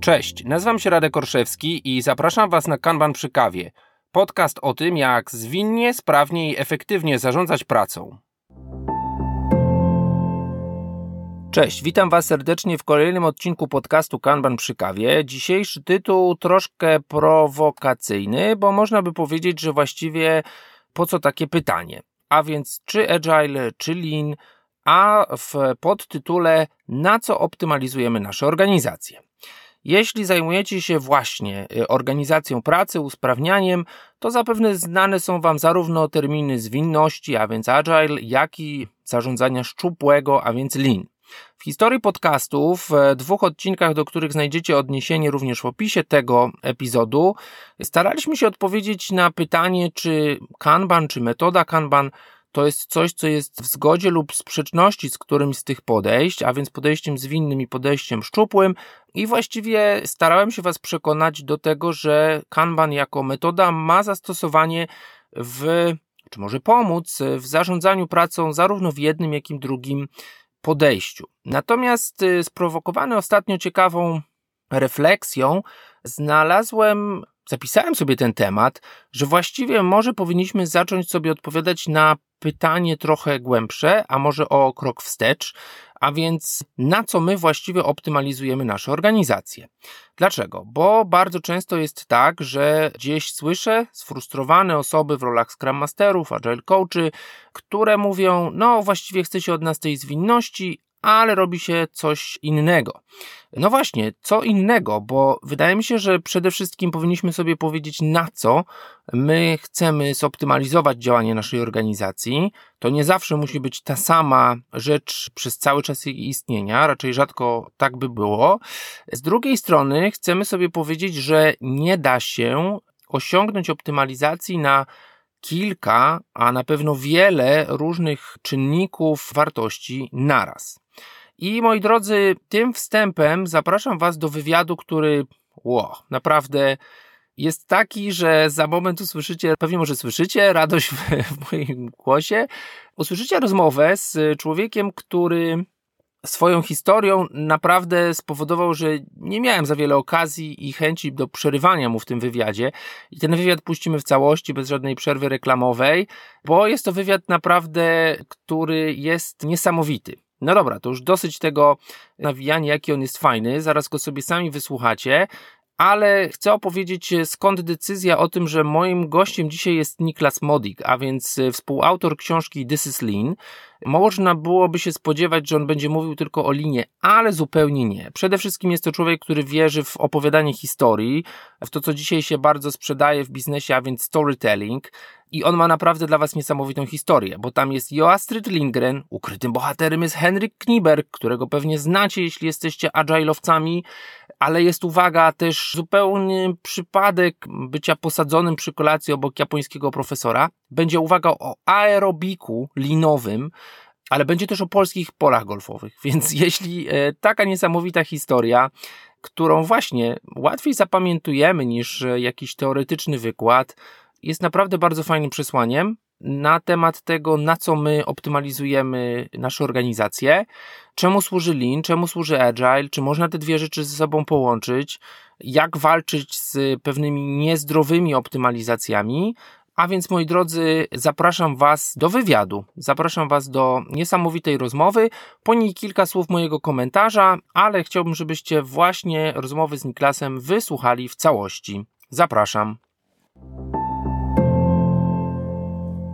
Cześć, nazywam się Radek Orszewski i zapraszam Was na Kanban przy kawie. Podcast o tym, jak zwinnie, sprawnie i efektywnie zarządzać pracą. Cześć, witam Was serdecznie w kolejnym odcinku podcastu Kanban przy kawie. Dzisiejszy tytuł troszkę prowokacyjny, bo można by powiedzieć, że właściwie po co takie pytanie? A więc czy Agile, czy Lean, a w podtytule na co optymalizujemy nasze organizacje. Jeśli zajmujecie się właśnie y, organizacją pracy, usprawnianiem, to zapewne znane są Wam zarówno terminy zwinności, a więc agile, jak i zarządzania szczupłego, a więc lean. W historii podcastów, w dwóch odcinkach, do których znajdziecie odniesienie również w opisie tego epizodu, staraliśmy się odpowiedzieć na pytanie, czy Kanban, czy metoda Kanban to jest coś, co jest w zgodzie lub sprzeczności z którymś z tych podejść, a więc podejściem zwinnym i podejściem szczupłym. I właściwie starałem się Was przekonać do tego, że Kanban jako metoda ma zastosowanie w, czy może pomóc w zarządzaniu pracą zarówno w jednym, jak i drugim podejściu. Natomiast y, sprowokowany ostatnio ciekawą refleksją, znalazłem, zapisałem sobie ten temat, że właściwie może powinniśmy zacząć sobie odpowiadać na pytanie trochę głębsze, a może o krok wstecz, a więc na co my właściwie optymalizujemy nasze organizacje. Dlaczego? Bo bardzo często jest tak, że gdzieś słyszę sfrustrowane osoby w rolach Scrum Masterów, Agile Coachy, które mówią, no właściwie chce się od nas tej zwinności, ale robi się coś innego. No właśnie, co innego, bo wydaje mi się, że przede wszystkim powinniśmy sobie powiedzieć, na co my chcemy zoptymalizować działanie naszej organizacji. To nie zawsze musi być ta sama rzecz przez cały czas jej istnienia, raczej rzadko tak by było. Z drugiej strony, chcemy sobie powiedzieć, że nie da się osiągnąć optymalizacji na kilka, a na pewno wiele różnych czynników wartości naraz. I moi drodzy, tym wstępem zapraszam Was do wywiadu, który, wow, naprawdę jest taki, że za moment usłyszycie, pewnie może słyszycie radość w, w moim głosie, usłyszycie rozmowę z człowiekiem, który swoją historią naprawdę spowodował, że nie miałem za wiele okazji i chęci do przerywania mu w tym wywiadzie. I ten wywiad puścimy w całości, bez żadnej przerwy reklamowej, bo jest to wywiad naprawdę, który jest niesamowity. No dobra, to już dosyć tego nawijania, jaki on jest fajny. Zaraz go sobie sami wysłuchacie. Ale chcę opowiedzieć skąd decyzja o tym, że moim gościem dzisiaj jest Niklas Modik, a więc współautor książki This is Lean. Można byłoby się spodziewać, że on będzie mówił tylko o linie, ale zupełnie nie. Przede wszystkim jest to człowiek, który wierzy w opowiadanie historii, w to, co dzisiaj się bardzo sprzedaje w biznesie, a więc storytelling. I on ma naprawdę dla Was niesamowitą historię, bo tam jest Joastrid Lindgren, ukrytym bohaterem jest Henryk Kniber, którego pewnie znacie, jeśli jesteście agile'owcami, ale jest uwaga też zupełny przypadek bycia posadzonym przy kolacji obok japońskiego profesora. Będzie uwaga o aerobiku linowym, ale będzie też o polskich polach golfowych. Więc jeśli e, taka niesamowita historia, którą właśnie łatwiej zapamiętujemy niż e, jakiś teoretyczny wykład, jest naprawdę bardzo fajnym przesłaniem na temat tego, na co my optymalizujemy nasze organizacje, czemu służy Lean, czemu służy Agile, czy można te dwie rzeczy ze sobą połączyć, jak walczyć z pewnymi niezdrowymi optymalizacjami. A więc, moi drodzy, zapraszam Was do wywiadu. Zapraszam Was do niesamowitej rozmowy. Po niej kilka słów mojego komentarza, ale chciałbym, żebyście właśnie rozmowy z Niklasem wysłuchali w całości. Zapraszam.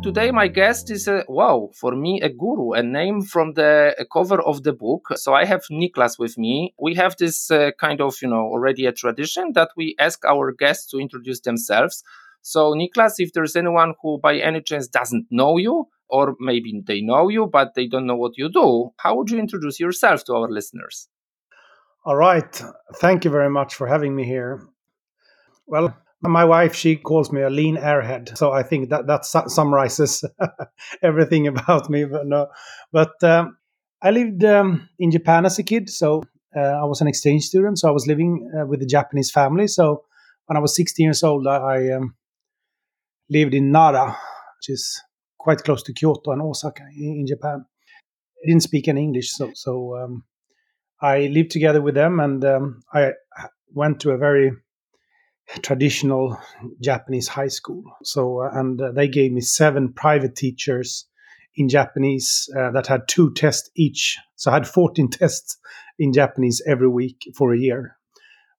Today my guest is a wow for me a guru a name from the cover of the book. So i have niklas with me. We have this uh, kind of you know already a tradition that we ask our guests to introduce themselves. So niklas if there's anyone who by any chance doesn't know you or maybe they know you but they don't know what you do how would you introduce yourself to our listeners? All right. Thank you very much for having me here. Well my wife she calls me a lean airhead. So i think that that su- summarizes everything about me but no. But um, i lived um, in japan as a kid. So uh, i was an exchange student. So i was living uh, with a japanese family. So when i was 16 years old i, I um, lived in nara which is quite close to kyoto and osaka in, in japan. I didn't speak any english. So so um, i lived together with them and um, i went to a very traditional Japanese high school. So, uh, and uh, they gave me seven private teachers in Japanese uh, that had two tests each. So I had 14 tests in Japanese every week for a year,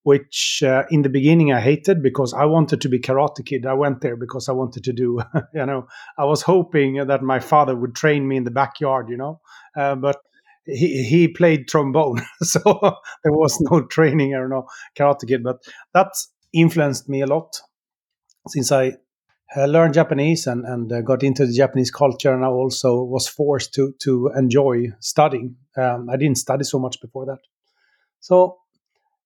which uh, in the beginning I hated because I wanted to be Karate Kid. I went there because I wanted to do, you know, I was hoping that my father would train me in the backyard, you know, uh, but he, he played trombone, so there was no training or no Karate Kid. But that influenced me a lot since I learned Japanese and, and uh, got into the Japanese culture, and I also was forced to to enjoy studying. Um, I didn't study so much before that, so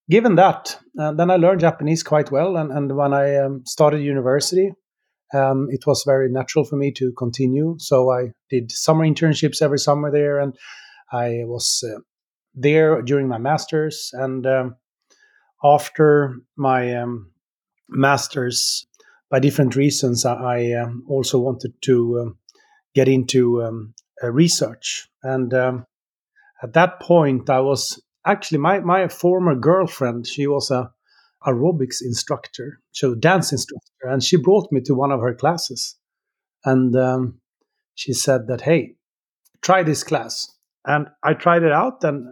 given that, uh, then I learned Japanese quite well. And, and when I um, started university, um, it was very natural for me to continue. So I did summer internships every summer there, and I was uh, there during my masters. And um, after my um, masters, by different reasons, I, um, also wanted to um, get into um, research. And at that point, I was actually my, my former girlfriend, she was a aerobics instructor, so dance instructor, and she brought me to one of her classes. And um, she said that, hey, try this class. And I tried it out and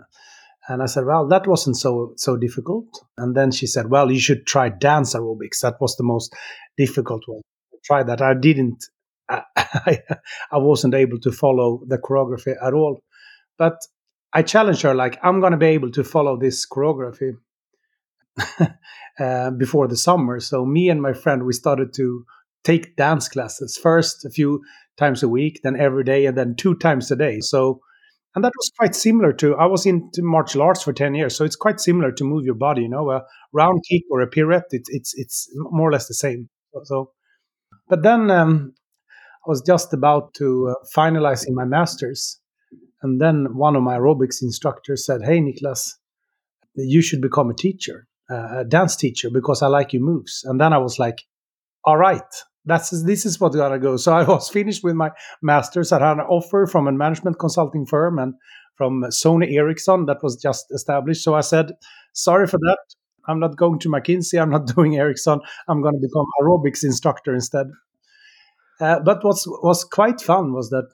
and I said, well, that wasn't so so difficult. And then she said, well, you should try dance aerobics. That was the most difficult one. Try that. I didn't. I, I wasn't able to follow the choreography at all. But I challenged her, like, I'm going to be able to follow this choreography uh, before the summer. So me and my friend, we started to take dance classes first a few times a week, then every day, and then two times a day. So and that was quite similar to I was into martial arts for ten years, so it's quite similar to move your body. You know, a round kick or a pirouette. It's it's it's more or less the same. So, but then um, I was just about to uh, finalizing my masters, and then one of my aerobics instructors said, "Hey, Niklas, you should become a teacher, uh, a dance teacher, because I like your moves." And then I was like, "All right, that's this is what's gonna go. So I was finished with my masters. I had an offer from a management consulting firm and from Sony Ericsson that was just established. So I said, sorry for that. I'm not going to McKinsey. I'm not doing Ericsson. I'm going to become aerobics instructor instead. Uh, but what was quite fun was that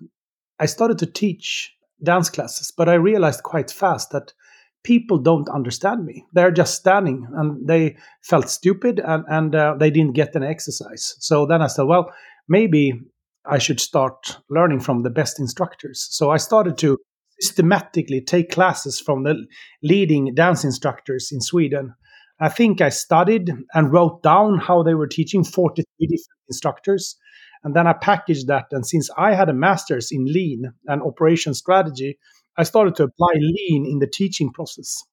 I started to teach dance classes, but I realized quite fast that people don't understand me. They're just standing and they felt stupid and, and uh, they didn't get any exercise. So then I said, well, maybe I should start learning from the best instructors. So I started to systematically take classes from the leading dance instructors in Sweden. I think I studied and wrote down how they were teaching 43 different instructors. And then I packaged that. And since I had a master's in lean and operation strategy, I started to apply lean in the teaching process.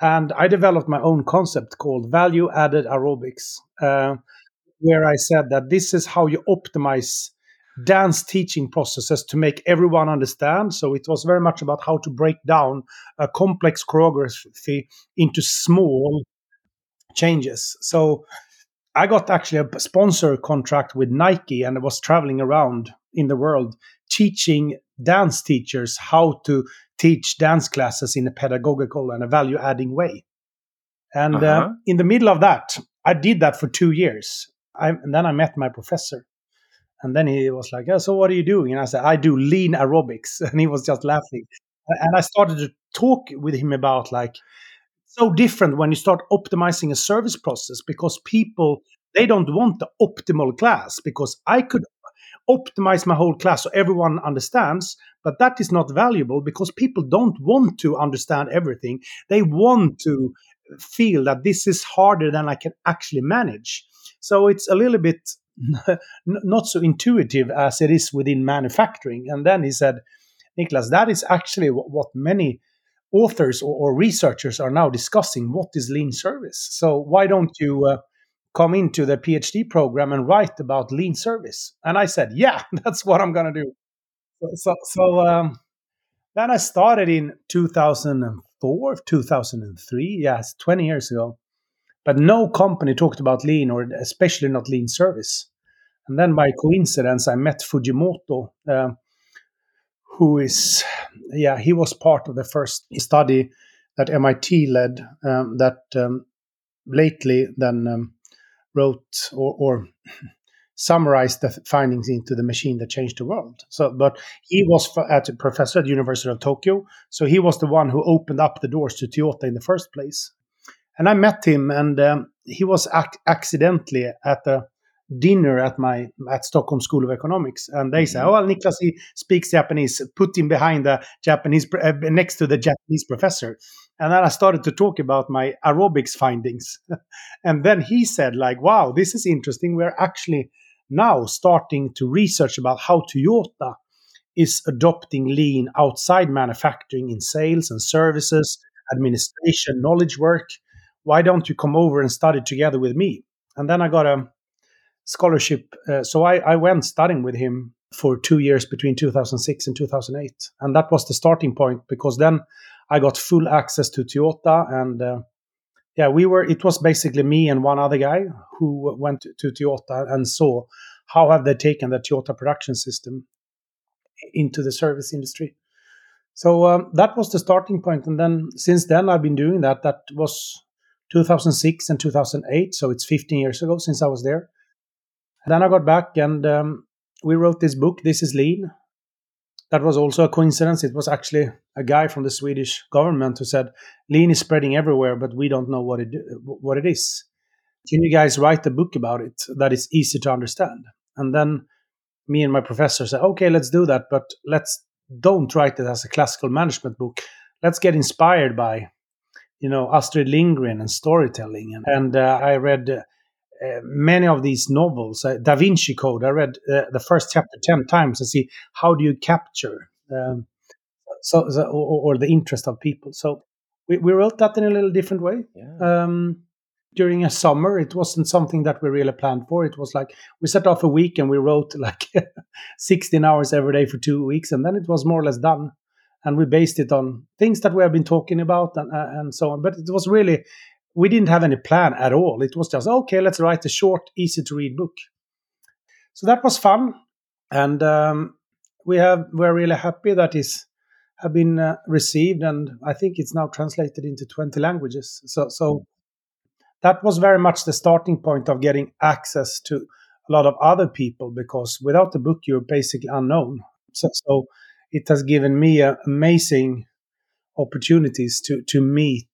And I developed my own concept called value added aerobics, uh, where I said that this is how you optimize dance teaching processes to make everyone understand. So it was very much about how to break down a complex choreography into small changes. So I got actually a sponsor contract with Nike and I was traveling around in the world teaching dance teachers how to teach dance classes in a pedagogical and a value adding way. And uh, uh-huh. uh, in the middle of that, I did that for two years. I, and then I met my professor. And then he was like, oh, So what are you doing? And I said, I do lean aerobics. And he was just laughing. And I started to talk with him about like, so different when you start optimizing a service process because people they don't want the optimal class because I could optimize my whole class so everyone understands but that is not valuable because people don't want to understand everything. They want to feel that this is harder than i can actually manage. So it's a little bit not so intuitive as it is within manufacturing. And then he said niklas that is actually what many authors or, researchers are now discussing. What is lean service? So why don't you uh, come into the PhD program and write about lean service? And I said, yeah, that's what I'm going to do. So, so, um, then I started in 2004, 2003. Yes, 20 years ago. But no company talked about lean, or especially not lean service. And then by coincidence, I met Fujimoto, uh, who is, yeah, he was part of the first study that MIT led um, that um, lately then um, wrote or, or summarized the findings into the machine that changed the world. So, but he was at a professor at the University of Tokyo, so he was the one who opened up the doors to Toyota in the first place. And I met him, and um, he was ac- accidentally at a dinner at my at Stockholm School of Economics, and they say, mm-hmm. "Oh, well, Niklas he speaks Japanese. Put him behind the Japanese uh, next to the Japanese professor." And then I started to talk about my aerobics findings, and then he said, "Like, wow, this is interesting. We're actually now starting to research about how Toyota is adopting lean outside manufacturing in sales and services, administration, knowledge work. Why don't you come over and study together with me?" And then I got a scholarship. Uh, so I, I went studying with him for two years between 2006 and 2008. And that was the starting point because then I got full access to Toyota. And uh, yeah, we were, it was basically me and one other guy who went to, to Toyota and saw how have they taken the Toyota production system into the service industry. So um, that was the starting point. And then since then, I've been doing that. That was 2006 and 2008. So it's 15 years ago since I was there. Then I got back and um, we wrote this book, This is Lean. That was also a coincidence. It was actually a guy from the Swedish government who said, Lean is spreading everywhere, but we don't know what it, what it is. Can you guys write a book about it that is easy to understand? And then me and my professor said, okay, let's do that, but let's don't write it as a classical management book. Let's get inspired by, you know, Astrid Lindgren and storytelling. And, and uh, I read uh, uh, many of these novels, uh, Da Vinci Code, I read uh, the first chapter 10 times to see how do you capture um, so, so or, or, the interest of people. So we, we wrote that in a little different way. Yeah. Um, during a summer, it wasn't something that we really planned for. It was like we set off a week and we wrote like 16 hours every day for two weeks, and then it was more or less done. And we based it on things that we have been talking about and, uh, and so on. But it was really we didn't have any plan at all. It was just okay, let's write a short, easy to read book. So that was fun, and um, we have we're really happy that have been uh, received, and I think it's now translated into twenty languages. So so that was very much the starting point of getting access to a lot of other people because without the book you're basically unknown. So, so it has given me uh, amazing opportunities to to meet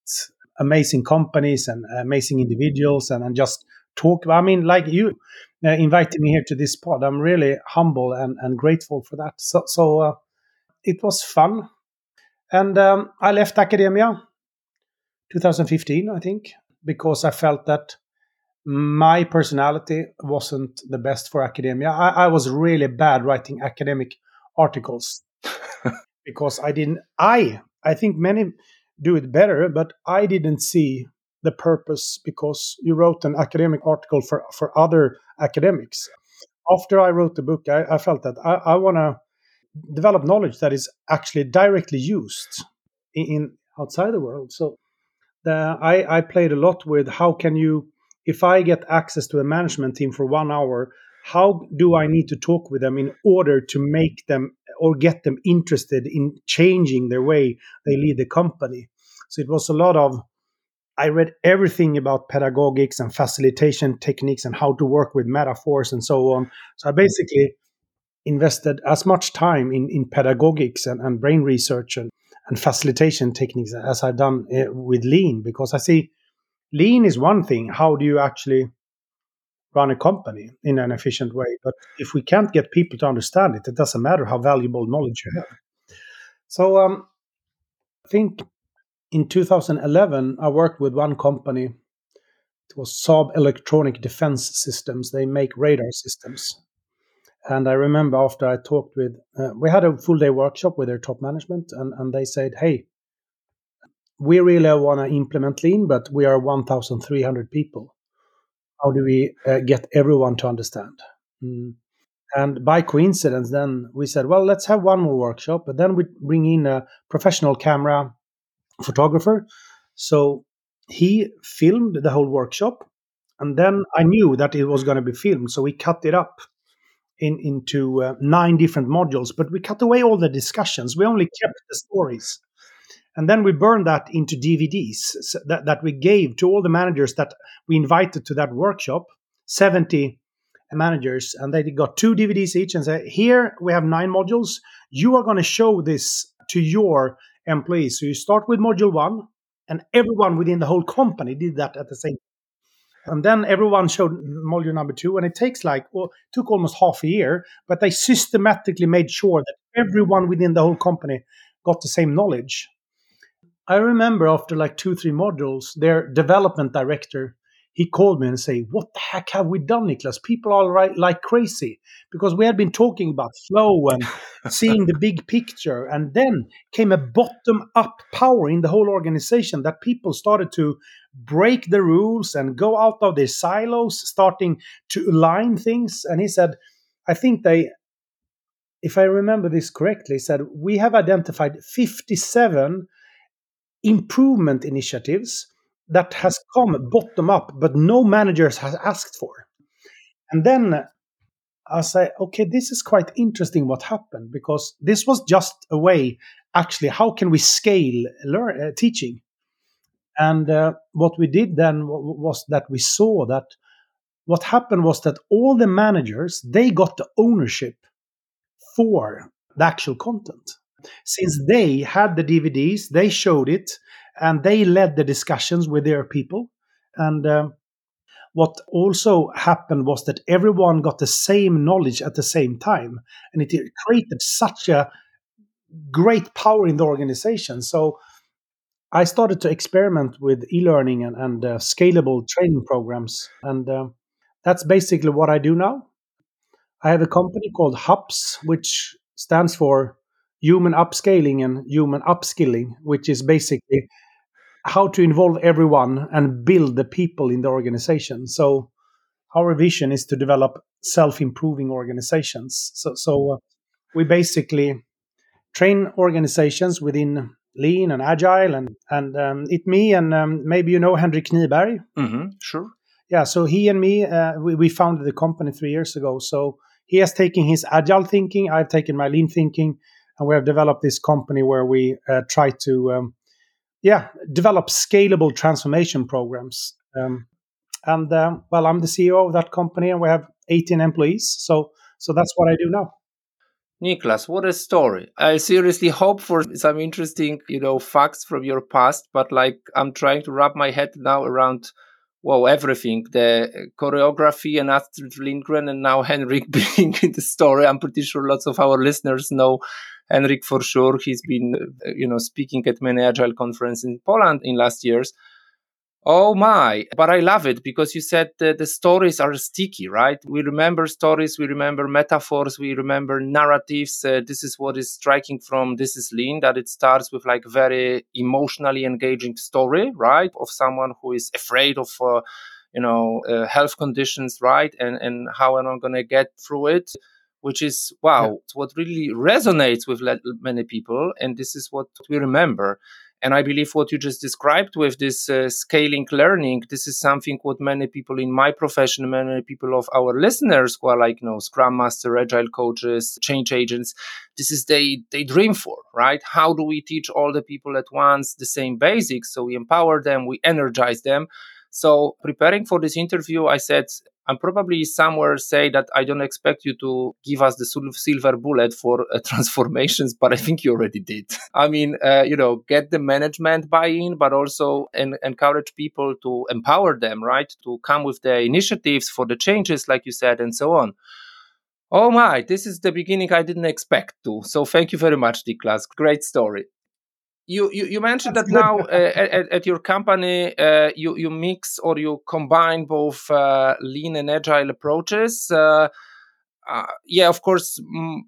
amazing companies and amazing individuals and, and just talk. I mean, like you uh, invited me here to this pod. I'm really humble and, and grateful for that. So, so uh, it was fun. And um, I left academia 2015, I think, because I felt that my personality wasn't the best for academia. I, I was really bad writing academic articles because I didn't. I I think many do it better. But I didn't see the purpose because you wrote an academic article for, for other academics. After I wrote the book, I, I felt that I, I want to develop knowledge that is actually directly used in, in outside the world. So the, I, I played a lot with how can you, if I get access to a management team for one hour, how do I need to talk with them in order to make them or get them interested in changing their way they lead the company. So it was a lot of I read everything about pedagogics and facilitation techniques and how to work with metaphors and so on. So I basically invested as much time in, in pedagogics and, and brain research and, and facilitation techniques as I've done uh, with lean because I see lean is one thing. How do you actually run a company in an efficient way. But if we can't get people to understand it, it doesn't matter how valuable knowledge you have. So um, I think in 2011, I worked with one company. It was Saab Electronic Defense Systems. They make radar systems. And I remember after I talked with, uh, we had a full day workshop with their top management, and, and they said, hey, we really want to implement lean, but we are 1,300 people how do we uh, get everyone to understand? Mm. And by coincidence, then we said, well, let's have one more workshop, but then we bring in a professional camera photographer. So he filmed the whole workshop, and then I knew that it was going to be filmed, so we cut it up in, into uh, nine different modules. But we cut away all the discussions. We only kept the stories, And then we burned that into DVDs that, that we gave to all the managers that we invited to that workshop, 70 managers. And they got two DVDs each and said, Here we have nine modules. You are going to show this to your employees. So you start with module one, and everyone within the whole company did that at the same time. And then everyone showed module number two, and it takes like well, took almost half a year, but they systematically made sure that everyone within the whole company got the same knowledge. I remember after like two, three modules, their development director he called me and say, "What the heck have we done, Niklas? People are right, like crazy because we had been talking about flow and seeing the big picture, and then came a bottom-up power in the whole organization that people started to break the rules and go out of their silos, starting to align things." And he said, "I think they." If I remember this correctly, said, We have identified 57 improvement initiatives that has come bottom up, but no managers has asked for. And then I say, okay, this is quite interesting what happened because this was just a way, actually, how can we scale learn, uh, teaching? And uh, what we did then w- was that we saw that what happened was that all the managers they got the ownership for the actual content since they had the DVDs, they showed it, and they led the discussions with their people. And uh, what also happened was that everyone got the same knowledge at the same time, and it created such a great power in the organization. So I started to experiment with e-learning and, and uh, scalable training programs, and uh, that's basically what I do now. I have a company called HUPS, which stands for Human Upscaling and Human Upskilling, which is basically how to involve everyone and build the people in the organization. So our vision is to develop self-improving organizations. So, so uh, we basically train organizations within lean and agile, and and um, it me and um, maybe you know Henrik Kniberg. Mm-hmm, sure. Yeah, so he and me uh, we, we founded the company three years ago. So he has taken his agile thinking, I've taken my lean thinking, and we have developed this company where we uh, try to um, yeah, develop scalable transformation programs. Um, and um, well, I'm the CEO of that company, and we have 18 employees. So, so that's what I do now. Niklas, what a story! I seriously hope for some interesting, you know, facts from your past. But like, I'm trying to wrap my head now around, well, everything: the choreography and Astrid Lindgren, and now Henrik being in the story. I'm pretty sure lots of our listeners know Henrik for sure. He's been, uh, you know, speaking at many agile conferences in Poland in last years. Oh my, but I love it because you said the stories are sticky, right? We remember stories, we remember metaphors, we remember narratives. Uh, this is what is striking from This is Lean, that it starts with like very emotionally engaging story, right? Of someone who is afraid of, uh, you know, uh, health conditions, right? And, and how am I going to get through it? Which is wow, yeah. what really resonates with many people. And this is what we remember. And I believe what you just described with this uh, scaling learning, this is something what many people in my profession, many people of our listeners who are like, you know, Scrum Master, Agile coaches, change agents, this is they they dream for, right? How do we teach all the people at once the same basics? So we empower them, we energize them. So preparing for this interview, I said I'm probably somewhere say that I don't expect you to give us the silver bullet for uh, transformations, but I think you already did. I mean, uh, you know, get the management buy-in, but also en- encourage people to empower them, right, to come with the initiatives for the changes, like you said, and so on. Oh my, this is the beginning I didn't expect to. So thank you very much, Niklas. Great story you, you, you mentioned that now uh, at, at, your company uh, you, you mix or you combine both uh, lean and agile approaches. Uh, uh, yeah of course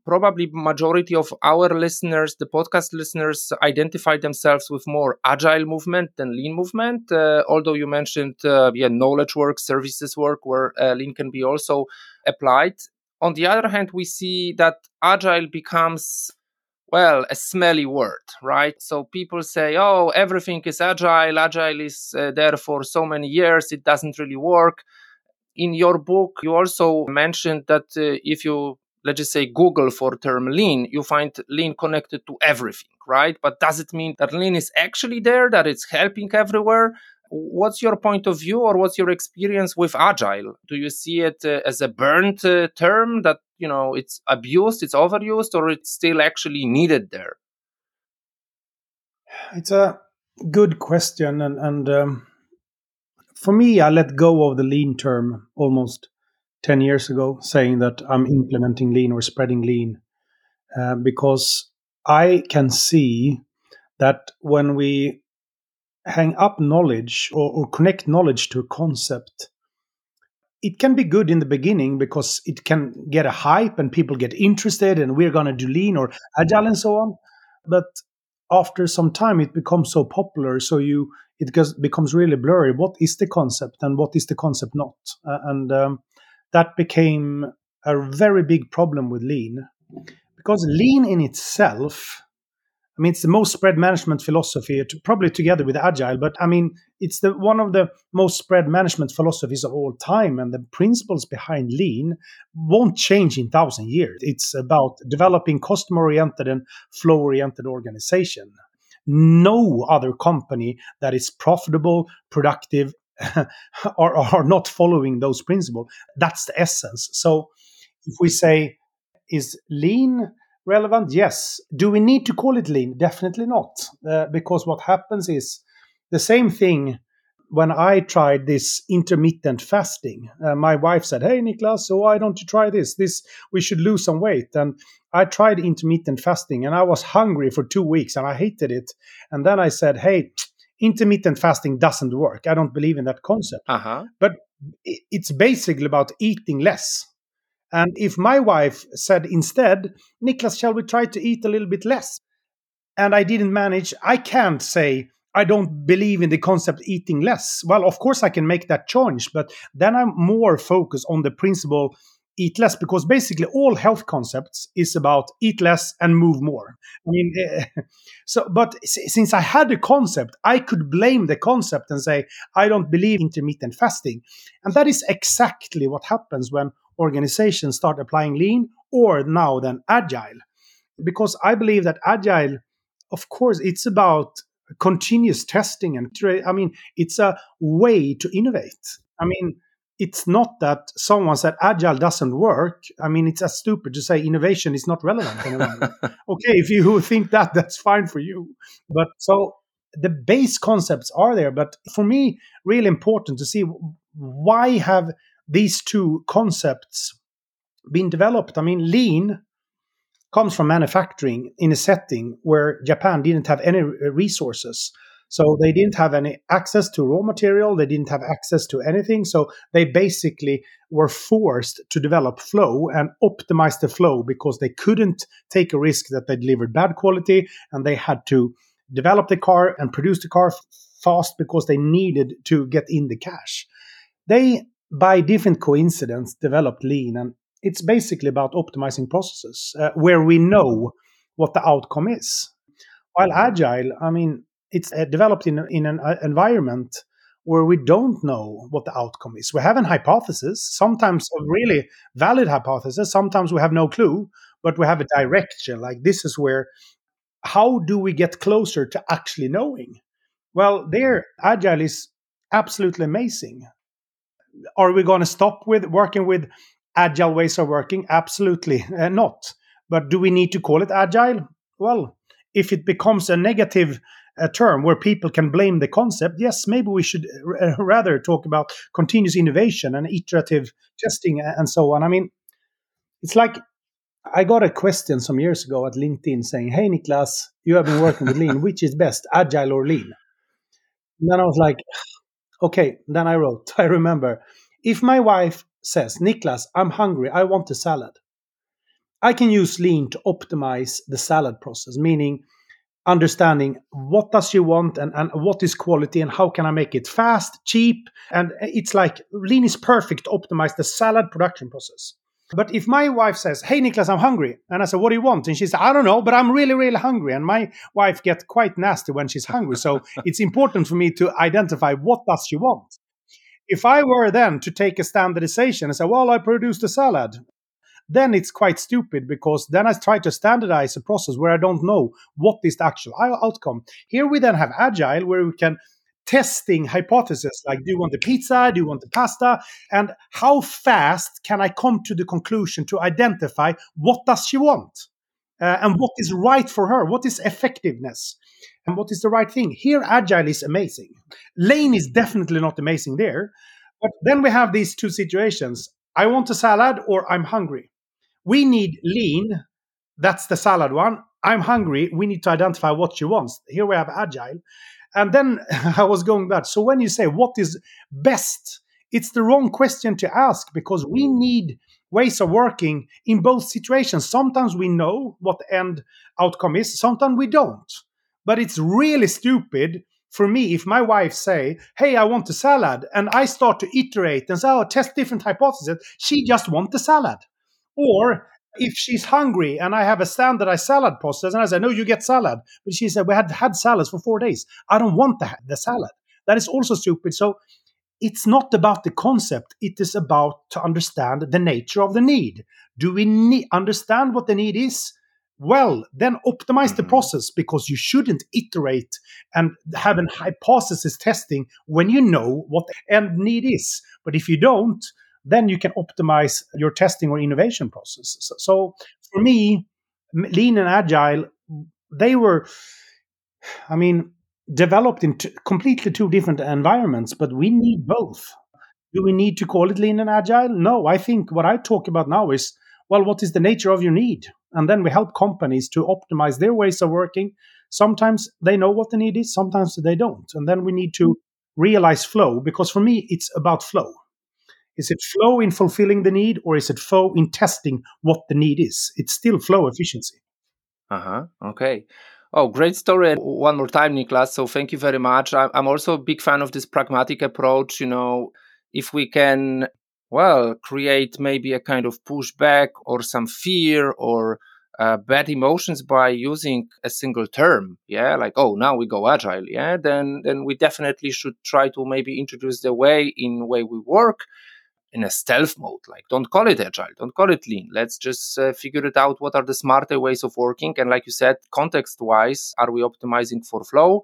probably majority of our listeners the podcast listeners identify themselves with more agile movement than lean movement. Uh, although you mentioned yeah knowledge work services work where lean can be also applied. On the other hand we see that agile becomes well, a smelly word, right? So people say, oh, everything is agile. Agile is uh, there for so many years. It doesn't really work. In your book, you also mentioned that uh, if you let's just say Google for term lean, you find lean connected to everything, right? But does it mean that lean is actually there, that it's helping everywhere? What's your point of view or what's your experience with agile? Do you see it uh, as a burnt uh, term that, you know, it's abused, it's overused, or it's still actually needed there? It's a good question. And, and um, for me, I let go of the lean term almost 10 years ago, saying that I'm implementing lean or spreading lean uh, because I can see that when we hang up knowledge or, or connect knowledge to a concept, it can be good in the beginning because it can get a hype and people get interested and we're going to do lean or agile and so on. But after some time, it becomes so popular, so you it goes, becomes really blurry. What is the concept and what is the concept not? Uh, and um, that became a very big problem with lean because lean in itself I mean, it's the most spread management philosophy, probably together with agile. But I mean, it's the one of the most spread management philosophies of all time, and the principles behind lean won't change in thousand years. It's about developing customer-oriented and flow-oriented organization. No other company that is profitable, productive, are, are not following those principles. That's the essence. So, if we say, is lean relevant? Yes. Do we need to call it lean? Definitely not. Uh, because what happens is the same thing when I tried this intermittent fasting. Uh, my wife said, "Hey, Niklas, so why don't you try this? This we should lose some weight." And I tried intermittent fasting, and I was hungry for two weeks, and I hated it. And then I said, "Hey, intermittent fasting doesn't work. I don't believe in that concept." Uh-huh. But it's basically about eating less. And if my wife said instead, Niklas, shall we try to eat a little bit less? And I didn't manage, I can't say, I don't believe in the concept eating less. Well, of course, I can make that change, but then I'm more focused on the principle eat less because basically all health concepts is about eat less and move more. I mean, so but since I had the concept, I could blame the concept and say I don't believe intermittent fasting, and that is exactly what happens when organizations start applying lean or now then agile. Because I believe that agile, of course, it's about continuous testing and I mean, it's a way to innovate. I mean, it's not that someone said agile doesn't work. I mean, it's as stupid to say innovation is not relevant okay, if you think that, that's fine for you. But so the base concepts are there. But for me, really important to see why have these two concepts been developed. I mean, lean comes from manufacturing in a setting where Japan didn't have any resources. So they didn't have any access to raw material, they didn't have access to anything. So they basically were forced to develop flow and optimize the flow because they couldn't take a risk that they delivered bad quality and they had to develop the car and produce the car fast because they needed to get in the cash. They by different coincidence, developed lean. And it's basically about optimizing processes uh, where we know what the outcome is. While agile, I mean, it's uh, developed in, in an uh, environment where we don't know what the outcome is. We have an hypothesis, sometimes a really valid hypothesis, sometimes we have no clue, but we have a direction. Like this is where, how do we get closer to actually knowing? Well, there, agile is absolutely amazing are we going to stop with working with agile ways of working? Absolutely uh, not. But do we need to call it agile? Well, if it becomes a negative uh, term where people can blame the concept, yes, maybe we should r- uh, rather talk about continuous innovation and iterative testing and so on. I mean, it's like I got a question some years ago at LinkedIn saying, Hey, Niklas, you have been working with lean. Which is best, agile or lean? And then I was like, Okay, then I wrote, I remember, if my wife says, Niklas, I'm hungry, I want a salad, I can use lean to optimize the salad process, meaning understanding what does she want and, and what is quality and how can I make it fast, cheap. And it's like lean is perfect to optimize the salad production process. But if my wife says, "Hey Niklas, I'm hungry," and I say, "What do you want?" and she says, "I don't know, but I'm really, really hungry," and my wife gets quite nasty when she's hungry, so it's important for me to identify what does she want. If I were then to take a standardization and say, "Well, I produced a salad," then it's quite stupid because then I try to standardize a process where I don't know what is the actual outcome. Here we then have agile where we can testing hypotheses like do you want the pizza? Do you want the pasta? And how fast can i come to the conclusion to identify what does she want? Uh, and what is right for her? What is effectiveness? And what is the right thing? Here agile is amazing. Lean is definitely not amazing there. But then we have these two situations. I want a salad or i'm hungry. We need lean. That's the salad one. I'm hungry. We need to identify what she wants. Here we have agile and then I was going back. So when you say what is best, it's the wrong question to ask because we mm. need ways of working in both situations. Sometimes we know what the end outcome is, sometimes we don't. But it's really stupid for me if my wife say, "Hey, I want a salad," and I start to iterate and say, "Oh, test different hypotheses." She just want the salad. Or if she's hungry and I have a standardized salad process, and I say, no, you get salad. But she said, we had had salads for four days. I don't want the, the salad. That is also stupid. So it's not about the concept. It is about to understand the nature of the need. Do we need, understand what the need is? Well, then optimize the mm-hmm. process because you shouldn't iterate and have an hypothesis testing when you know what the end need is. But if you don't, then you can optimize your testing or innovation process. So, so for me, lean and agile, they were, I mean, developed in t- completely two different environments, but we need both. Do we need to call it lean and agile? No, I think what I talk about now is well, what is the nature of your need? And then we help companies to optimize their ways of working. Sometimes they know what the need is, sometimes they don't. And then we need to realize flow because for me, it's about flow. Is it flow in fulfilling the need, or is it flow in testing what the need is? It's still flow efficiency. Uh huh. Okay. Oh, great story. One more time, Niklas. So thank you very much. I'm also a big fan of this pragmatic approach. You know, if we can, well, create maybe a kind of pushback or some fear or uh, bad emotions by using a single term yeah like oh now we go agile yeah then then we definitely should try to maybe introduce the way in way we work in a stealth mode like don't call it agile don't call it lean. Let's just uh, figure it out what are the smarter ways of working. And like you said context wise are we optimizing for flow?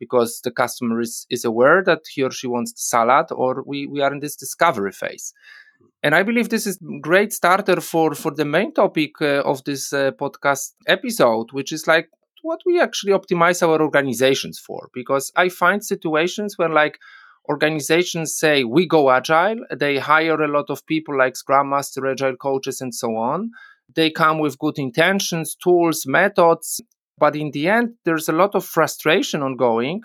Because the customer is, is aware that he or she wants the salad or we, we are in this discovery phase. And i believe this is great starter for for the main topic uh, of this uh, podcast episode which is like what we actually optimize our organizations for. Because i find situations where like organizations say we go agile. They hire a lot of people like scrum master agile coaches and so on. They come with good intentions tools methods but in the end there's a lot of frustration ongoing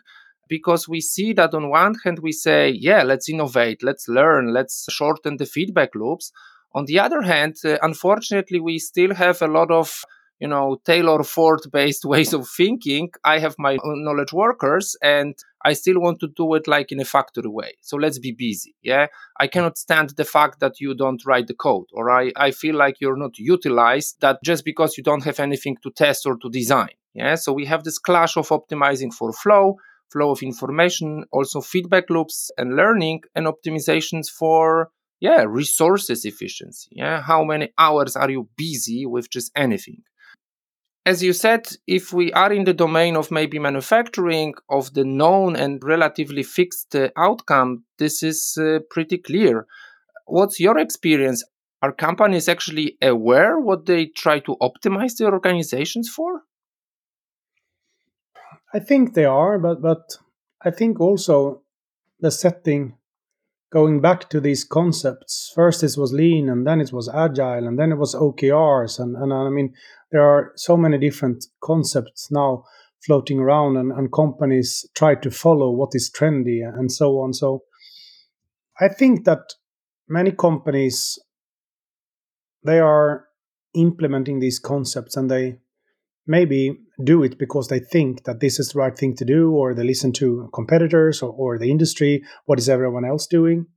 because we see that on one hand we say yeah let's innovate let's learn let's shorten the feedback loops. On the other hand uh, unfortunately we still have a lot of you know taylor ford based ways of thinking i have my knowledge workers and i still want to do it like in a factory way. So let's be busy yeah? I cannot stand the fact that you don't write the code or i, I feel like you're not utilized that just because you don't have anything to test or to design yeah? So we have this clash of optimizing for flow flow of information also feedback loops and learning and optimizations for yeah resources efficiency yeah? How many hours are you busy with just anything as you said, if we are in the domain of maybe manufacturing of the known and relatively fixed uh, outcome, this is uh, pretty clear. What's your experience? Are companies actually aware what they try to optimize their organizations for? I think they are, but but I think also the setting going back to these concepts. First, it was lean, and then it was agile, and then it was OKRs, and and I mean there are so many different concepts now floating around, and, and companies try to follow what is trendy and so on. So, I think that many companies they are implementing these concepts, and they maybe do it because they think that this is the right thing to do, or they listen to competitors or, or the industry. What is everyone else doing?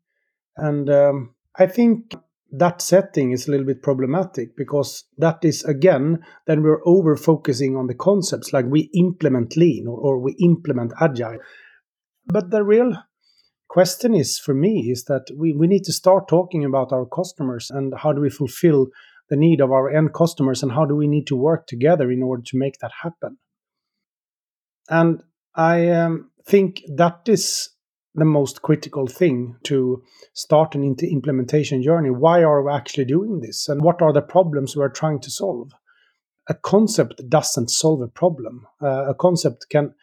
And um, I think that setting is a little bit problematic because that is again then we're over focusing on the concepts like we implement lean or, or we implement agile but the real question is for me is that we, we need to start talking about our customers and how do we fulfill the need of our end customers and how do we need to work together in order to make that happen. And I um, think that is the most critical thing to start an implementation journey. Why are we actually doing this? And what are the problems we're trying to solve? A concept doesn't solve a problem. Uh, a concept can,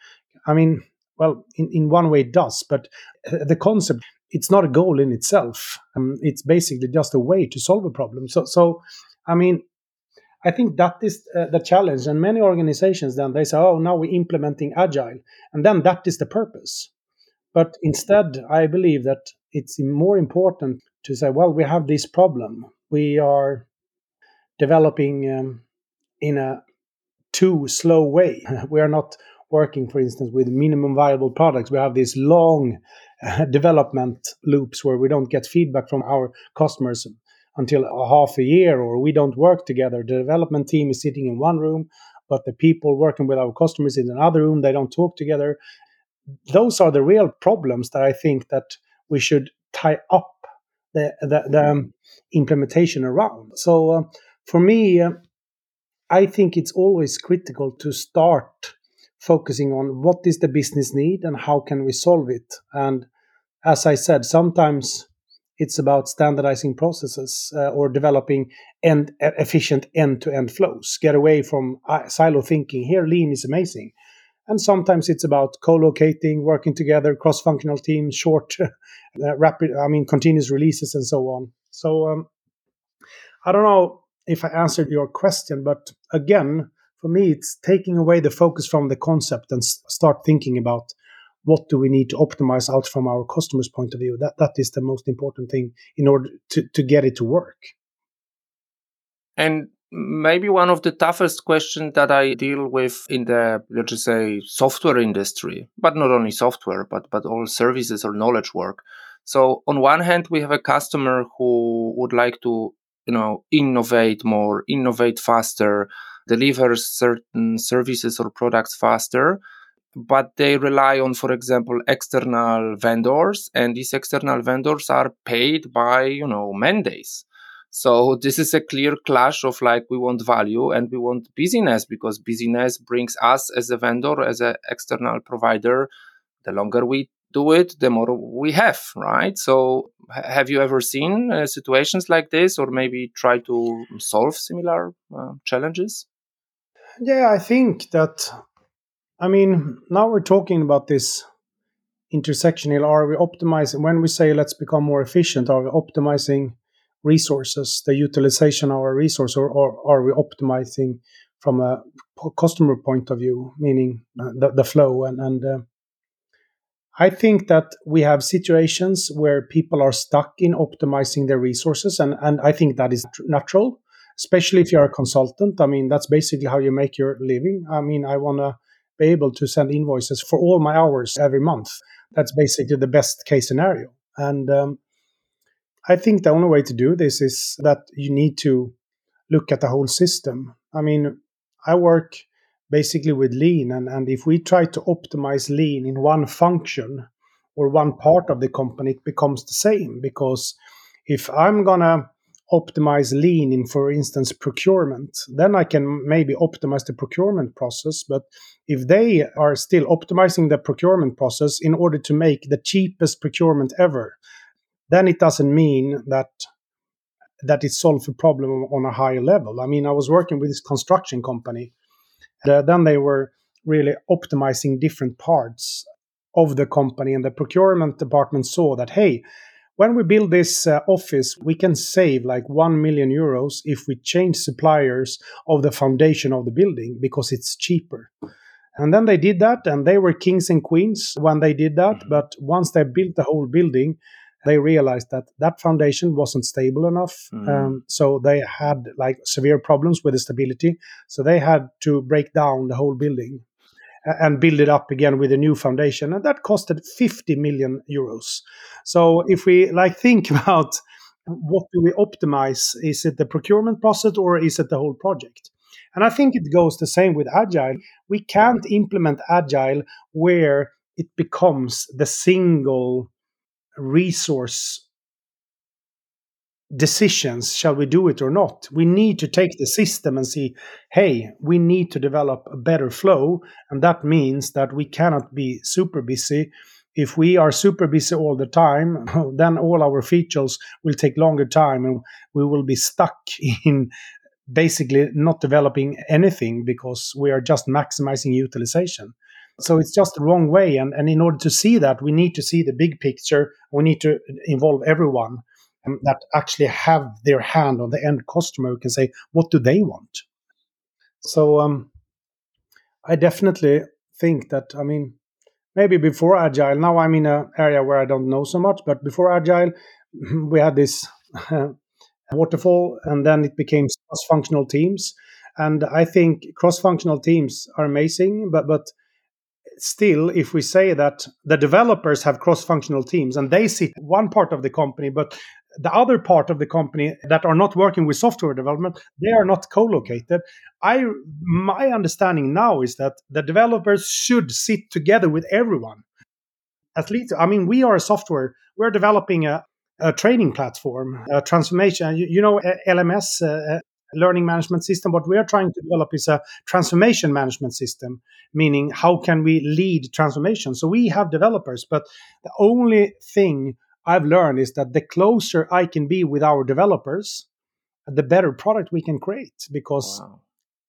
I mean, well, in, in one way it does, but uh, the concept, it's not a goal in itself. Um, it's basically just a way to solve a problem. So, so I mean, I think that is uh, the challenge. And many organizations then they say, oh, now we're implementing agile. And then that is the purpose. But instead, I believe that it's more important to say, well, we have this problem. We are developing um, in a too slow way. we are not working, for instance, with minimum viable products. We have these long uh, development loops where we don't get feedback from our customers until a half a year, or we don't work together. The development team is sitting in one room, but the people working with our customers in another room. They don't talk together. Those are the real problems that I think that we should tie up the the, the um, implementation around. So uh, for me, uh, I think it's always critical to start focusing on what is the business need and how can we solve it. And as I said, sometimes it's about standardizing processes uh, or developing end efficient end-to-end flows. Get away from uh, silo thinking. Here, lean is amazing, and sometimes it's about co-locating, working together, cross-functional teams, short, uh, rapid. I mean, continuous releases and so on. So um, I don't know if I answered your question, but again, for me, it's taking away the focus from the concept and s- start thinking about what do we need to optimize out from our customers' point of view. That that is the most important thing in order to, to get it to work. And maybe one of the toughest questions that I deal with in the let's just say software industry, but not only software, but but all services or knowledge work. So on one hand, we have a customer who would like to you know innovate more, innovate faster, deliver certain services or products faster but they rely on, for example, external vendors, and these external vendors are paid by, you know, mandates. So this is a clear clash of like we want value and we want busyness because busyness brings us as a vendor, as an external provider. The longer we do it, the more we have, right? So have you ever seen uh, situations like this, or maybe try to solve similar uh, challenges? Yeah, I think that I mean, now we're talking about this intersectional. Are we optimizing, when we say let's become more efficient, are we optimizing resources, the utilization of our resource, or, or are we optimizing from a customer point of view, meaning the, the flow? And, and uh, I think that we have situations where people are stuck in optimizing their resources, and, and I think that is natural, especially if you're a consultant. I mean, that's basically how you make your living. I mean, I want to able to send invoices for all my hours every month. That's basically the best case scenario. And um, I think the only way to do this is that you need to look at the whole system. I mean, I work basically with lean, and, and if we try to optimize lean in one function or one part of the company, it becomes the same because if I'm gonna optimize lean in, for instance, procurement, then I can maybe optimize the procurement process. But if they are still optimizing the procurement process in order to make the cheapest procurement ever, then it doesn't mean that that it solves a problem on a higher level. I mean, I was working with this construction company. Uh, then they were really optimizing different parts of the company, and the procurement department saw that hey, when we build this uh, office, we can save like 1 million euros if we change suppliers of the foundation of the building because it's cheaper. And then they did that, and they were kings and queens when they did that. Mm-hmm. But once they built the whole building, they realized that that foundation wasn't stable enough. Mm. Um, so they had like severe problems with the stability. So they had to break down the whole building and build it up again with a new foundation and that costed 50 million euros. So if we like think about what do we optimize is it the procurement process or is it the whole project? And i think it goes the same with agile. We can't implement agile where it becomes the single resource decisions shall we do it or not? We need to take the system and see hey we need to develop a better flow and that means that we cannot be super busy. If we are super busy all the time then all our features will take longer time and we will be stuck in basically not developing anything because we are just maximizing utilization. So it's just the wrong way and, and in order to see that we need to see the big picture. We need to involve everyone that actually have their hand on the end customer who can say what do they want? So um, i definitely think that i mean maybe before agile now i'm in an area where i don't know so much but before agile we had this waterfall and then it became cross-functional teams. And i think cross-functional teams are amazing but but still, if we say that the developers have cross functional teams and they sit one part of the company, but the other part of the company that are not working with software development, they are not co located. I, my understanding now is that the developers should sit together with everyone. At least, I mean, we are a software, we're developing a, a training platform, a transformation. You, you know, LMS, uh, learning management system. What we are trying to develop is a transformation management system, meaning how can we lead transformation? So we have developers, but the only thing I've learned is that the closer I can be with our developers, the better product we can create because. Wow.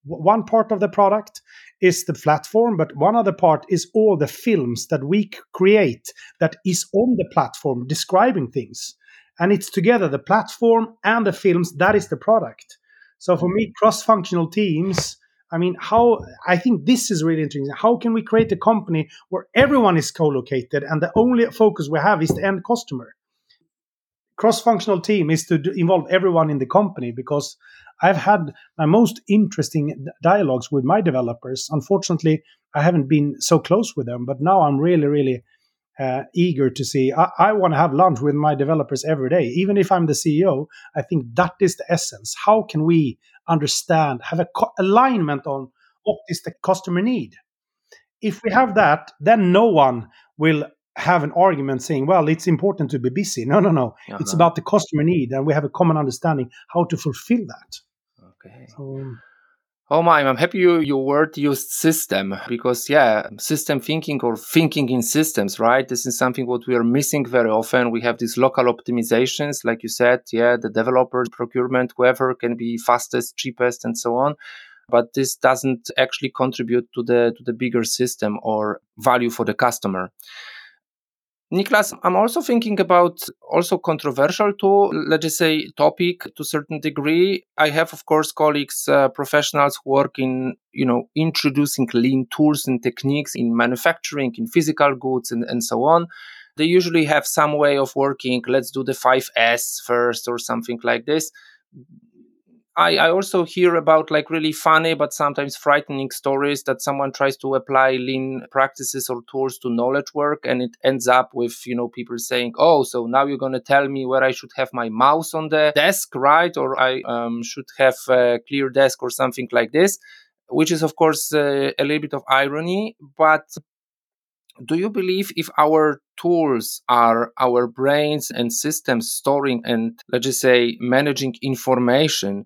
One part of the product is the platform, but one other part is all the films that we create that is on the platform describing things and it's together the platform and the films that is the product so for me, cross-functional teams. I mean, how I think this is really interesting. How can we create a company where everyone is co-located and the only focus we have is the end customer? Cross-functional team is to involve everyone in the company because I've had my most interesting dialogues with my developers. Unfortunately, I haven't been so close with them, but now I'm really, really uh, eager to see. I, I want to have lunch with my developers every day, even if I'm the CEO. I think that is the essence. How can we understand, have a co- alignment on what is the customer need? If we have that, then no one will have an argument saying, well, it's important to be busy. No, no, no. Uh-huh. It's about the customer need, and we have a common understanding how to fulfill that. Okay. So, um, Oh my, I'm happy you, your word used system because yeah, system thinking or thinking in systems, right? This is something what we are missing very often. We have these local optimizations, like you said, yeah, the developer, procurement, whoever can be fastest, cheapest, and so on. But this doesn't actually contribute to the to the bigger system or value for the customer. Niklas, I'm also thinking about also controversial to, let's say, topic to a certain degree. I have, of course, colleagues, uh, professionals who work in, you know, introducing lean tools and techniques in manufacturing, in physical goods, and, and so on. They usually have some way of working. Let's do the five 5S first or something like this I, I also hear about like really funny but sometimes frightening stories that someone tries to apply lean practices or tools to knowledge work and it ends up with you know people saying oh so now you're going to tell me where i should have my mouse on the desk right? Or i um, should have a clear desk or something like this which is of course uh, a little bit of irony but do you believe if our tools are our brains and systems storing and let's just say managing information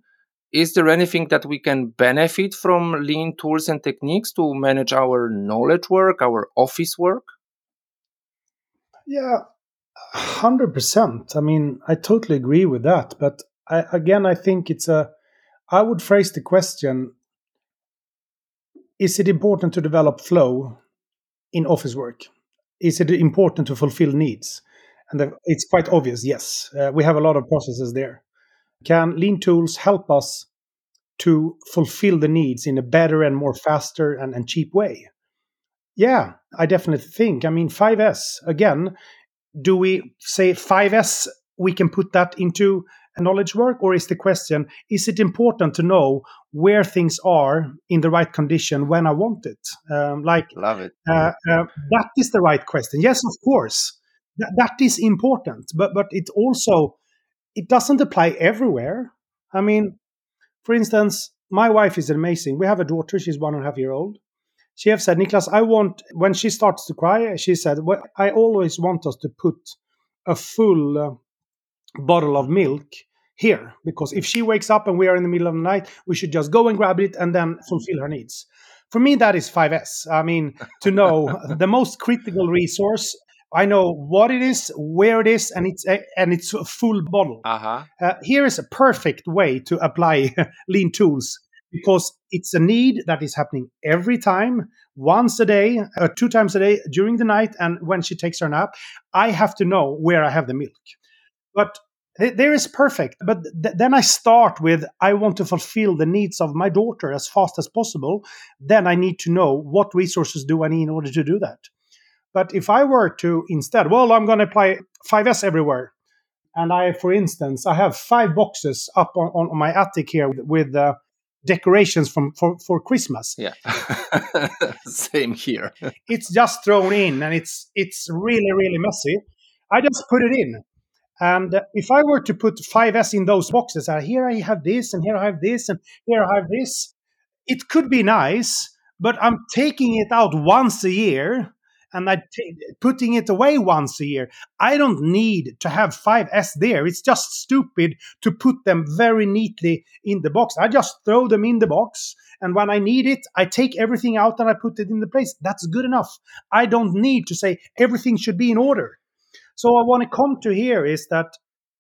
is there anything that we can benefit from lean tools and techniques to manage our knowledge work, our office work? Yeah, 100%. I mean, I totally agree with that. But I, again, I think it's a, I would phrase the question Is it important to develop flow in office work? Is it important to fulfill needs? And the, it's quite obvious, yes. Uh, we have a lot of processes there. Can lean tools help us to fulfill the needs in a better and more faster and, and cheap way? Yeah, I definitely think. I mean, 5S, again, do we say 5S, we can put that into a knowledge work? Or is the question, is it important to know where things are in the right condition when I want it? Um, like, love it. Uh, uh, that is the right question. Yes, of course. Th- that is important, but but it also it doesn't apply everywhere. I mean, for instance, my wife is amazing. We have a daughter; she's one and a half year old. She have said, Niklas, I want when she starts to cry. She said, well, I always want us to put a full uh, bottle of milk here because if she wakes up and we are in the middle of the night, we should just go and grab it and then fulfill her needs. For me, that is 5S. I mean, to know the most critical resource. I know what it is, where it is, and it's a, and it's a full bottle. Uh-huh. Uh, here is a perfect way to apply lean tools because it's a need that is happening every time, once a day, uh, two times a day during the night, and when she takes her nap. I have to know where I have the milk. But there is perfect. But th- then I start with I want to fulfill the needs of my daughter as fast as possible. Then I need to know what resources do I need in order to do that. But if I were to instead, well, I'm going to apply 5S everywhere. And I, for instance, I have five boxes up on, on my attic here with, uh, decorations from for, for Christmas. Yeah. Same here. it's just thrown in and it's it's really, really messy. I just put it in. And if I were to put 5S in those boxes, uh, here I have this, and here I have this, and here I have this, it could be nice, but I'm taking it out once a year and I t- putting it away once a year. I don't need to have 5S there. It's just stupid to put them very neatly in the box. I just throw them in the box, and when I need it, I take everything out and I put it in the place. That's good enough. I don't need to say everything should be in order. So I want to come to here is that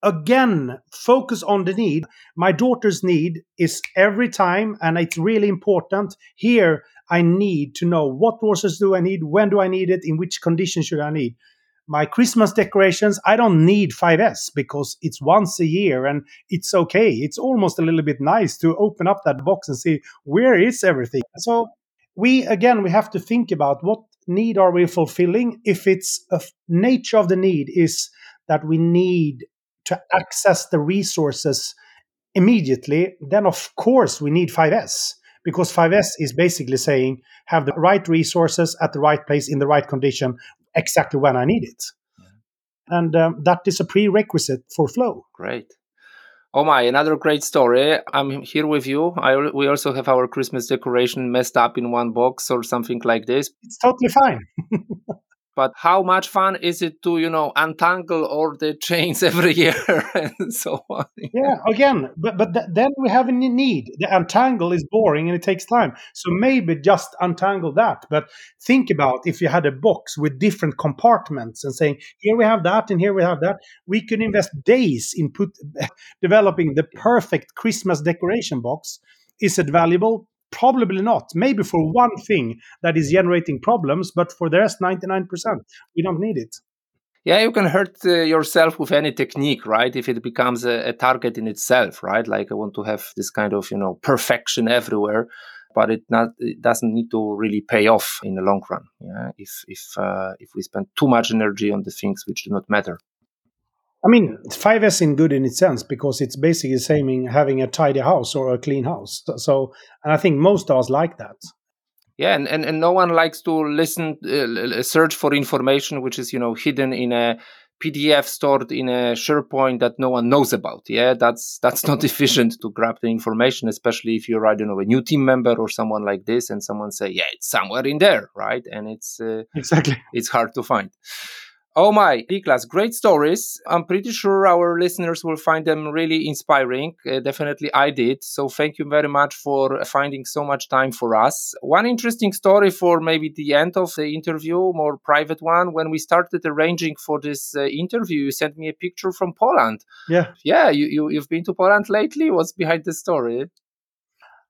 again focus on the need. My daughter's need is every time and it's really important. Here i need to know what resources do i need when do i need it in which conditions should i need. My christmas decorations i don't need 5s because it's once a year and it's okay. It's almost a little bit nice to open up that box and see where is everything. So we again we have to think about what need are we fulfilling. If it's a nature of the need is that we need to access the resources immediately then of course we need 5s because 5s is basically saying have the right resources at the right place in the right condition exactly when i need it yeah. and um, that is a prerequisite for flow great Oh my, another great story. I'm here with you. I, we also have our Christmas decoration messed up in one box or something like this. It's totally fine. but how much fun is it to you know untangle all the chains every year and so on? Yeah again but but th- then we have a need. The untangle is boring and it takes time. So maybe just untangle that but think about if you had a box with different compartments and saying here we have that and here we have that we could invest days in put developing the perfect christmas decoration box. Is it valuable Probably not. Maybe for one thing that is generating problems, but for the rest, 99%, we don't need it. Yeah, you can hurt uh, yourself with any technique, right? If it becomes a, a, target in itself, right? Like I want to have this kind of, you know, perfection everywhere, but it not it doesn't need to really pay off in the long run. Yeah, if if uh, if we spend too much energy on the things which do not matter. I mean, 5S in good in its sense because it's basically the same having a tidy house or a clean house. So, and I think most of us like that. Yeah, and, and, and no one likes to listen, uh, search for information which is, you know, hidden in a PDF stored in a SharePoint that no one knows about. Yeah, that's that's not efficient to grab the information, especially if you're, I don't know, a new team member or someone like this, and someone say, yeah, it's somewhere in there, right? And it's uh, exactly it's hard to find. Oh my, Niklas, great stories. I'm pretty sure our listeners will find them really inspiring. Uh, definitely I did. So thank you very much for finding so much time for us. One interesting story for maybe the end of the interview, more private one. When we started arranging for this uh, interview, you sent me a picture from Poland. Yeah. Yeah, you, you, you've been to Poland lately? What's behind the story?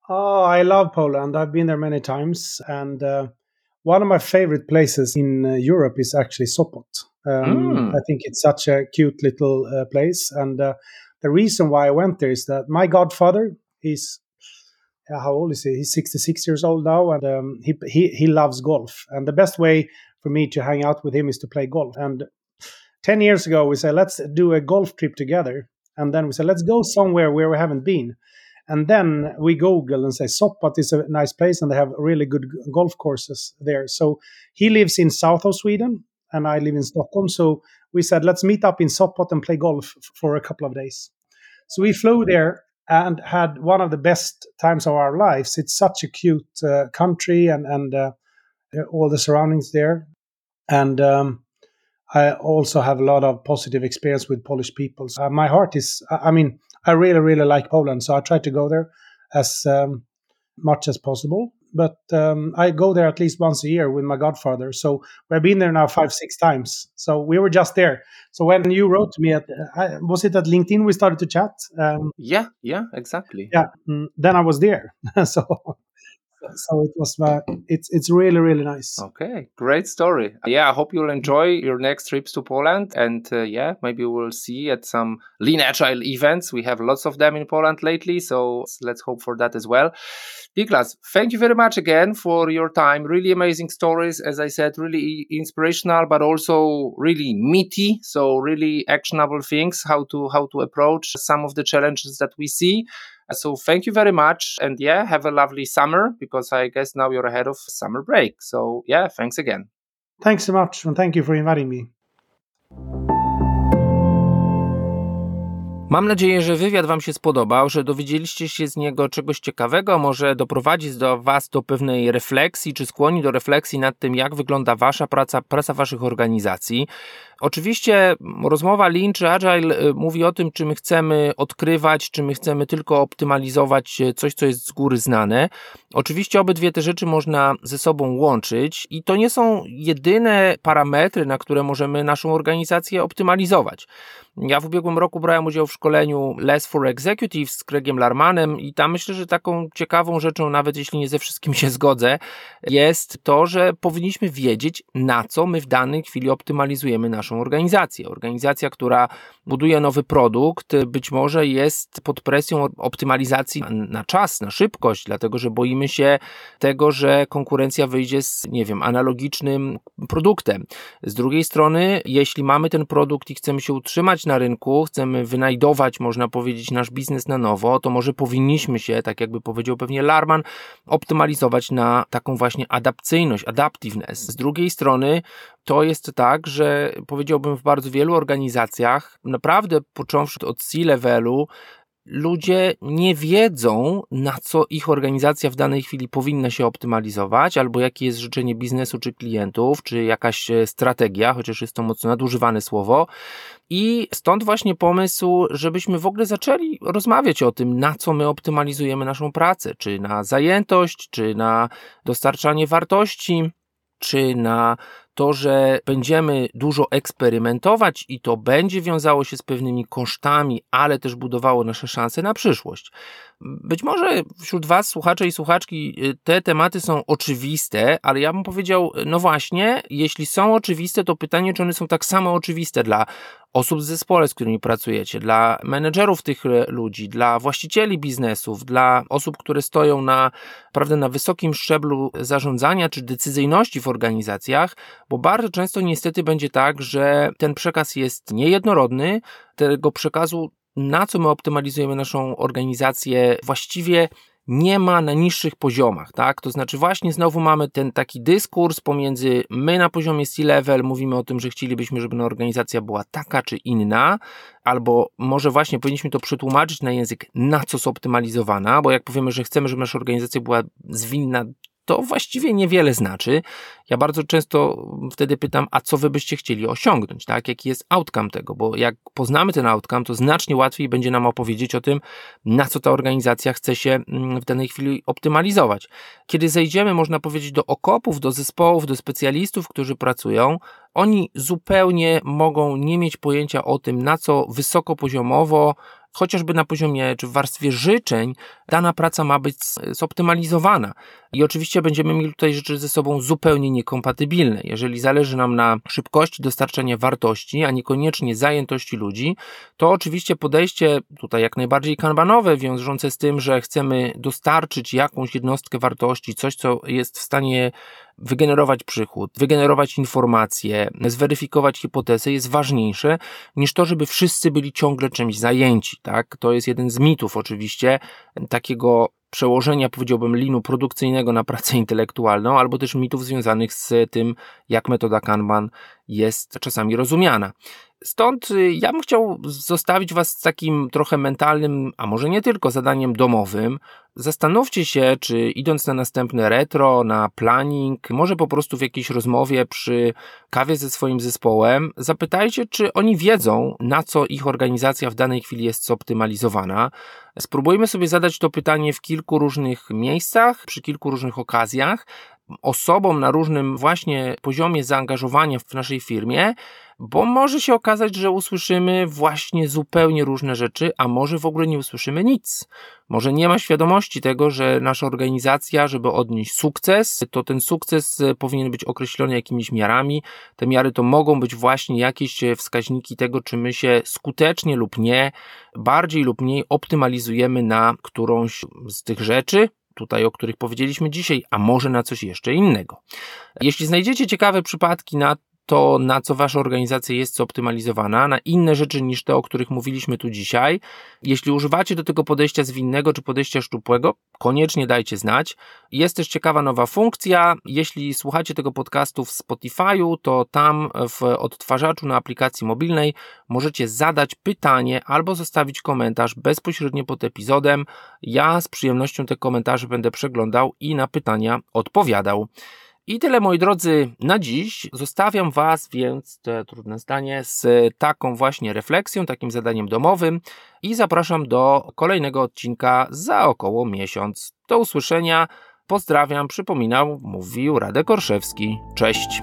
Oh, I love Poland. I've been there many times. And uh, one of my favorite places in uh, Europe is actually Sopot. Um, mm. I think it's such a cute little uh, place, and uh, the reason why I went there is that my godfather, he's uh, how old is he? He's 66 years old now, and um, he, he he loves golf. And the best way for me to hang out with him is to play golf. And 10 years ago, we said let's do a golf trip together, and then we said let's go somewhere where we haven't been. And then we Google and say Sopot is a nice place, and they have really good golf courses there. So he lives in south of Sweden, and I live in Stockholm. So we said, let's meet up in Sopot and play golf for a couple of days. So we flew there and had one of the best times of our lives. It's such a cute uh, country and and uh, all the surroundings there, and um, I also have a lot of positive experience with Polish people. So, uh, my heart is, I mean, I really, really like Poland. So I try to go there as um, much as possible. But um, I go there at least once a year with my godfather. So we've been there now five, six times. So we were just there. So when you wrote to me, at, uh, was it at LinkedIn we started to chat? Um, yeah, yeah, exactly. Yeah, mm, then I was there. so so it was uh, it's it's really really nice okay great story yeah i hope you'll enjoy your next trips to poland and uh, yeah maybe we'll see at some lean agile events we have lots of them in poland lately so let's hope for that as well Niklas, thank you very much again for your time. Really amazing stories, as I said, really inspirational, but also really meaty. So really actionable things, how to how to approach some of the challenges that we see. So thank you very much. And yeah, have a lovely summer because I guess now you're ahead of summer break. So yeah, thanks again. Thanks so much. And thank you for inviting me. Mam nadzieję, że wywiad Wam się spodobał, że dowiedzieliście się z niego czegoś ciekawego, może doprowadzić do Was do pewnej refleksji, czy skłoni do refleksji nad tym, jak wygląda Wasza praca, praca Waszych organizacji. Oczywiście rozmowa Lean czy Agile y, mówi o tym, czy my chcemy odkrywać, czy my chcemy tylko optymalizować y, coś, co jest z góry znane. Oczywiście obydwie te rzeczy można ze sobą łączyć i to nie są jedyne parametry, na które możemy naszą organizację optymalizować. Ja w ubiegłym roku brałem udział w szkoleniu Less for Executives z Craigiem Larmanem i tam myślę, że taką ciekawą rzeczą, nawet jeśli nie ze wszystkim się zgodzę, jest to, że powinniśmy wiedzieć, na co my w danej chwili optymalizujemy naszą organizację. Organizacja, która buduje nowy produkt, być może jest pod presją optymalizacji na czas, na szybkość, dlatego że boimy się tego, że konkurencja wyjdzie z, nie wiem, analogicznym produktem. Z drugiej strony, jeśli mamy ten produkt i chcemy się utrzymać na rynku, chcemy wynajdować, można powiedzieć, nasz biznes na nowo, to może powinniśmy się, tak jakby powiedział pewnie Larman, optymalizować na taką właśnie adapcyjność, adaptiveness. Z drugiej strony, to jest tak, że powiedziałbym w bardzo wielu organizacjach, naprawdę począwszy od C-levelu, ludzie nie wiedzą, na co ich organizacja w danej chwili powinna się optymalizować, albo jakie jest życzenie biznesu czy klientów, czy jakaś e, strategia, chociaż jest to mocno nadużywane słowo. I stąd właśnie pomysł, żebyśmy w ogóle zaczęli rozmawiać o tym, na co my optymalizujemy naszą pracę, czy na zajętość, czy na dostarczanie wartości, czy na to, że będziemy dużo eksperymentować i to będzie wiązało się z pewnymi kosztami, ale też budowało nasze szanse na przyszłość. Być może wśród Was, słuchacze i słuchaczki, te tematy są oczywiste, ale ja bym powiedział, no właśnie, jeśli są oczywiste, to pytanie, czy one są tak samo oczywiste dla osób w zespole, z którymi pracujecie, dla menedżerów tych ludzi, dla właścicieli biznesów, dla osób, które stoją na, prawda, na wysokim szczeblu zarządzania czy decyzyjności w organizacjach, bo bardzo często niestety będzie tak, że ten przekaz jest niejednorodny, tego przekazu, na co my optymalizujemy naszą organizację, właściwie nie ma na niższych poziomach, tak? To znaczy właśnie znowu mamy ten taki dyskurs pomiędzy my na poziomie C-level mówimy o tym, że chcielibyśmy, żeby organizacja była taka czy inna, albo może właśnie powinniśmy to przetłumaczyć na język na co zoptymalizowana, bo jak powiemy, że chcemy, żeby nasza organizacja była zwinna to właściwie niewiele znaczy. Ja bardzo często wtedy pytam, a co wy byście chcieli osiągnąć, tak? Jaki jest outcome tego, bo jak poznamy ten outcome, to znacznie łatwiej będzie nam opowiedzieć o tym, na co ta organizacja chce się mm, w danej chwili optymalizować. Kiedy zejdziemy, można powiedzieć, do okopów, do zespołów, do specjalistów, którzy pracują, oni zupełnie mogą nie mieć pojęcia o tym, na co wysokopoziomowo chociażby na poziomie czy w warstwie życzeń, dana praca ma być zoptymalizowana. I oczywiście będziemy mieli tutaj rzeczy ze sobą zupełnie niekompatybilne. Jeżeli zależy nam na szybkości dostarczania wartości, a niekoniecznie zajętości ludzi, to oczywiście podejście tutaj jak najbardziej kanbanowe, wiążące z tym, że chcemy dostarczyć jakąś jednostkę wartości, coś, co jest w stanie wygenerować przychód, wygenerować informacje, zweryfikować hipotezę jest ważniejsze niż to, żeby wszyscy byli ciągle czymś zajęci. Tak? To jest jeden z mitów oczywiście takiego przełożenia, powiedziałbym, linu produkcyjnego na pracę intelektualną, albo też mitów związanych z tym, jak metoda Kanban jest czasami rozumiana. Stąd y, ja bym chciał zostawić Was z takim trochę mentalnym, a może nie tylko zadaniem domowym. Zastanówcie się, czy idąc na następne retro, na planning, może po prostu w jakiejś rozmowie przy kawie ze swoim zespołem, zapytajcie, czy oni wiedzą, na co ich organizacja w danej chwili jest zoptymalizowana. Spróbujmy sobie zadać to pytanie w kilku różnych miejscach, przy kilku różnych okazjach, osobom na różnym właśnie poziomie zaangażowania w naszej firmie, bo może się okazać, że usłyszymy właśnie zupełnie różne rzeczy, a może w ogóle nie usłyszymy nic. Może nie ma świadomości tego, że nasza organizacja, żeby odnieść sukces, to ten sukces powinien być określony jakimiś miarami. Te miary to mogą być właśnie jakieś wskaźniki tego, czy my się skutecznie lub nie, bardziej lub mniej optymalizujemy na którąś z tych rzeczy, tutaj, o których powiedzieliśmy dzisiaj, a może na coś jeszcze innego. Jeśli znajdziecie ciekawe przypadki na to, na co wasza organizacja jest zoptymalizowana, na inne rzeczy niż te, o których mówiliśmy tu dzisiaj. Jeśli używacie do tego podejścia zwinnego czy podejścia szczupłego, koniecznie dajcie znać. Jest też ciekawa nowa funkcja. Jeśli słuchacie tego podcastu w Spotify'u, to tam w odtwarzaczu na aplikacji mobilnej możecie zadać pytanie albo zostawić komentarz bezpośrednio pod epizodem. Ja z przyjemnością te komentarze będę przeglądał i na pytania odpowiadał. I tyle moi drodzy na dziś. Zostawiam Was więc, to trudne zdanie, z taką właśnie refleksją, takim zadaniem domowym i zapraszam do kolejnego odcinka za około miesiąc. Do usłyszenia. Pozdrawiam, przypominał, mówił Radek Orszewski. Cześć.